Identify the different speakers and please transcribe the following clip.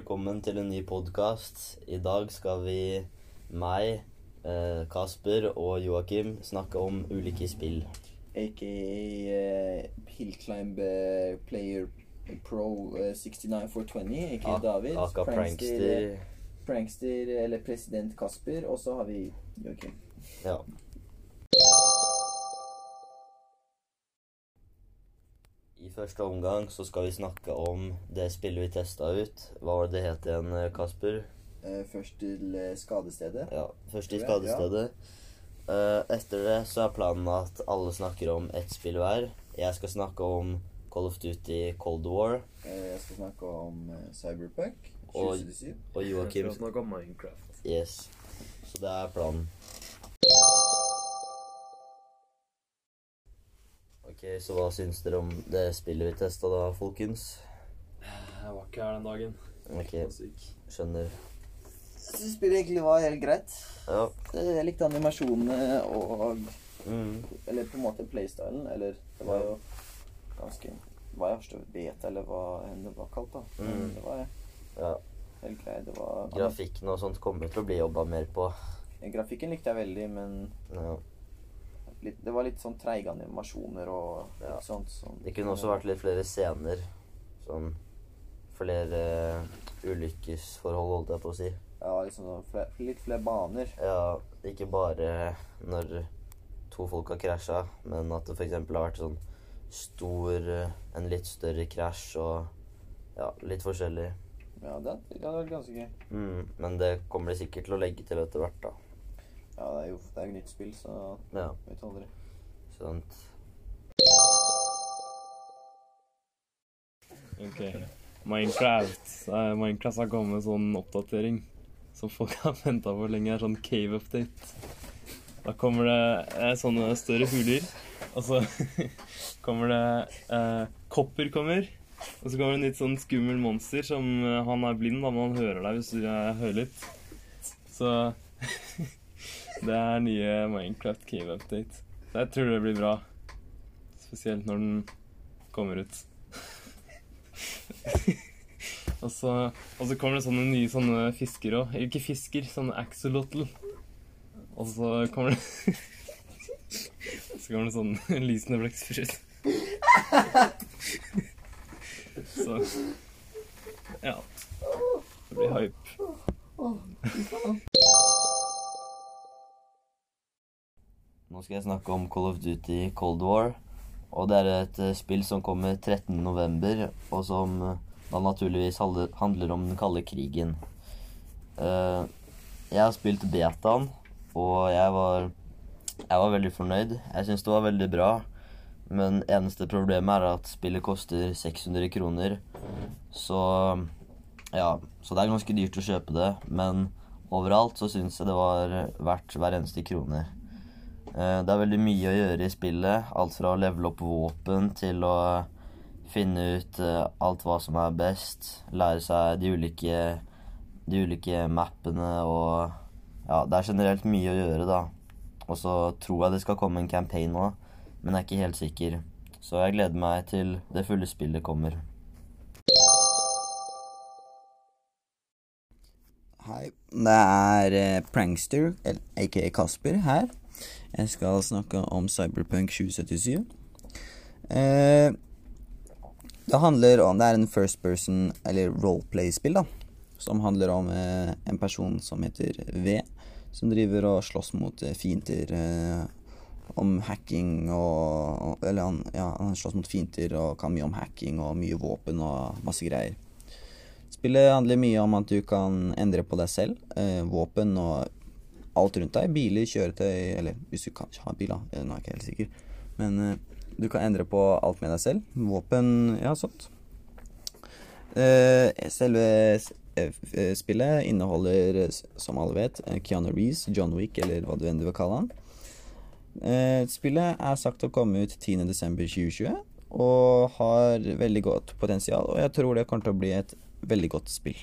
Speaker 1: velkommen til en ny podkast. I dag skal vi, meg, eh, Kasper og Joakim, snakke om ulike spill.
Speaker 2: aka uh, Hillclimb uh, Player Pro uh, 69420, aka David.
Speaker 1: Aka prankster.
Speaker 2: prankster, eller president Kasper. Og så har vi Joakim.
Speaker 1: Ja. I første omgang så skal vi snakke om det spillet vi testa ut. Hva var det det het igjen, eh, Kasper?
Speaker 2: Eh, først til eh, skadestedet.
Speaker 1: Ja, Først
Speaker 2: til
Speaker 1: skadestedet. Eh, etter det så er planen at alle snakker om ett spill hver. Jeg skal snakke om Call of Duty Cold War,
Speaker 2: Eh, jeg skal snakke om Cyberpunk
Speaker 1: Og- og Joakim
Speaker 3: Jeg skal snakke om Minecraft.
Speaker 1: Yes. Så det er planen. Ok, så hva syns dere om det spillet vi testa da, folkens?
Speaker 3: Jeg var ikke her den dagen.
Speaker 1: Ok, skjønner.
Speaker 2: Jeg syns spillet egentlig var helt greit.
Speaker 1: Ja.
Speaker 2: Jeg likte animasjonene og
Speaker 1: Mm.
Speaker 2: Eller på en måte playstylen. Eller det var jo ganske Hva jeg forstår beta, eller hva enn det var kalt. da
Speaker 1: Mm.
Speaker 2: det var
Speaker 1: ja.
Speaker 2: helt greit. Det var
Speaker 1: Grafikken og sånt kommer til å bli jobba mer på.
Speaker 2: Grafikken likte jeg veldig, men
Speaker 1: Ja.
Speaker 2: Litt, det var litt sånn treige animasjoner og
Speaker 1: Ja.
Speaker 2: sånt. Sånn,
Speaker 1: Det kunne også vært litt flere scener. Sånn flere ulykkesforhold, holdt jeg på å si.
Speaker 2: Ja, liksom sånn litt flere baner.
Speaker 1: Ja, ikke bare når to folk har krasja, men at det f.eks. har vært sånn stor eh, En litt større krasj og ja, litt forskjellig.
Speaker 2: Ja, det, det hadde vært ganske gøy.
Speaker 1: Mm, men det kommer de sikkert til å legge til etter hvert, da.
Speaker 2: Ja, det er jo det er nytt spill, så
Speaker 1: Ja,
Speaker 2: vet aldri.
Speaker 1: sant.
Speaker 3: Ok. Minecraft. Minecraft har kommet med sånn oppdatering som folk har venta på lenge. er Sånn cave update. Da kommer det eh, sånne større huler, og så kommer det eh, Kopper kommer. Og så kommer det en litt sånn skummel monster som eh, Han er blind, da, men han hører deg hvis du eh, hører litt. Så det er nye Minecraft cave update. Så jeg tror det blir bra. Spesielt når den kommer ut. og, så, og så kommer det sånne nye sånne fisker òg. Ikke fisker, sånne axolotl. Og så kommer det Så kommer det sånn lysende blekksprut. så Ja. Det blir hype.
Speaker 1: Nå skal jeg snakke om Call of Duty Cold War. Og det er et eh, spill som kommer 13.11., og som eh, da naturligvis handler, om den kalde krigen. Eh, jeg har spilt betaen, og jeg var, jeg var veldig fornøyd. Jeg syns det var veldig bra. Men eneste problemet er at spillet koster 600 kroner. Så ja, så det er ganske dyrt å kjøpe det. Men overalt så syns jeg det var verdt hver eneste krone. Eh, Det er veldig mye å gjøre i spillet. Alt fra å levele opp våpen til å finne ut eh, alt hva som er best. Lære seg de ulike, de ulike mappene og Ja, det er generelt mye å gjøre, da. Og så tror jeg det skal komme en campaign nå, men jeg er ikke helt sikker. Så jeg gleder meg til det fulle spillet kommer.
Speaker 4: Hei, det er eh, Prankster, aka Kasper, her. Jeg skal snakke om Cyberpunk 2077. Eh, det handler om Det er en first person, eller roleplay-spill, da. Som handler om eh, en person som heter V, som driver og slåss mot eh, fiender. Eh, om hacking og Eller han, ja, han slåss mot fiender og kan mye om hacking og mye våpen og masse greier. Spillet handler mye om at du kan endre på deg selv. Eh, våpen og alt rundt deg. Biler, kjøretøy Eller hvis du kan ha bil, da. Eh, Nå er jeg ikke helt sikker. Men uh, du kan endre på alt med deg selv. Våpen, ja, sånt. Uh, selve spillet inneholder, eh, som alle vet, Keanu Reeves, John Wick, eller hva du enn vil kalle han. Uh, spillet er sagt å komme ut 10.12.2020, og har veldig godt potensial. Og jeg tror det kommer til å bli et veldig godt spill.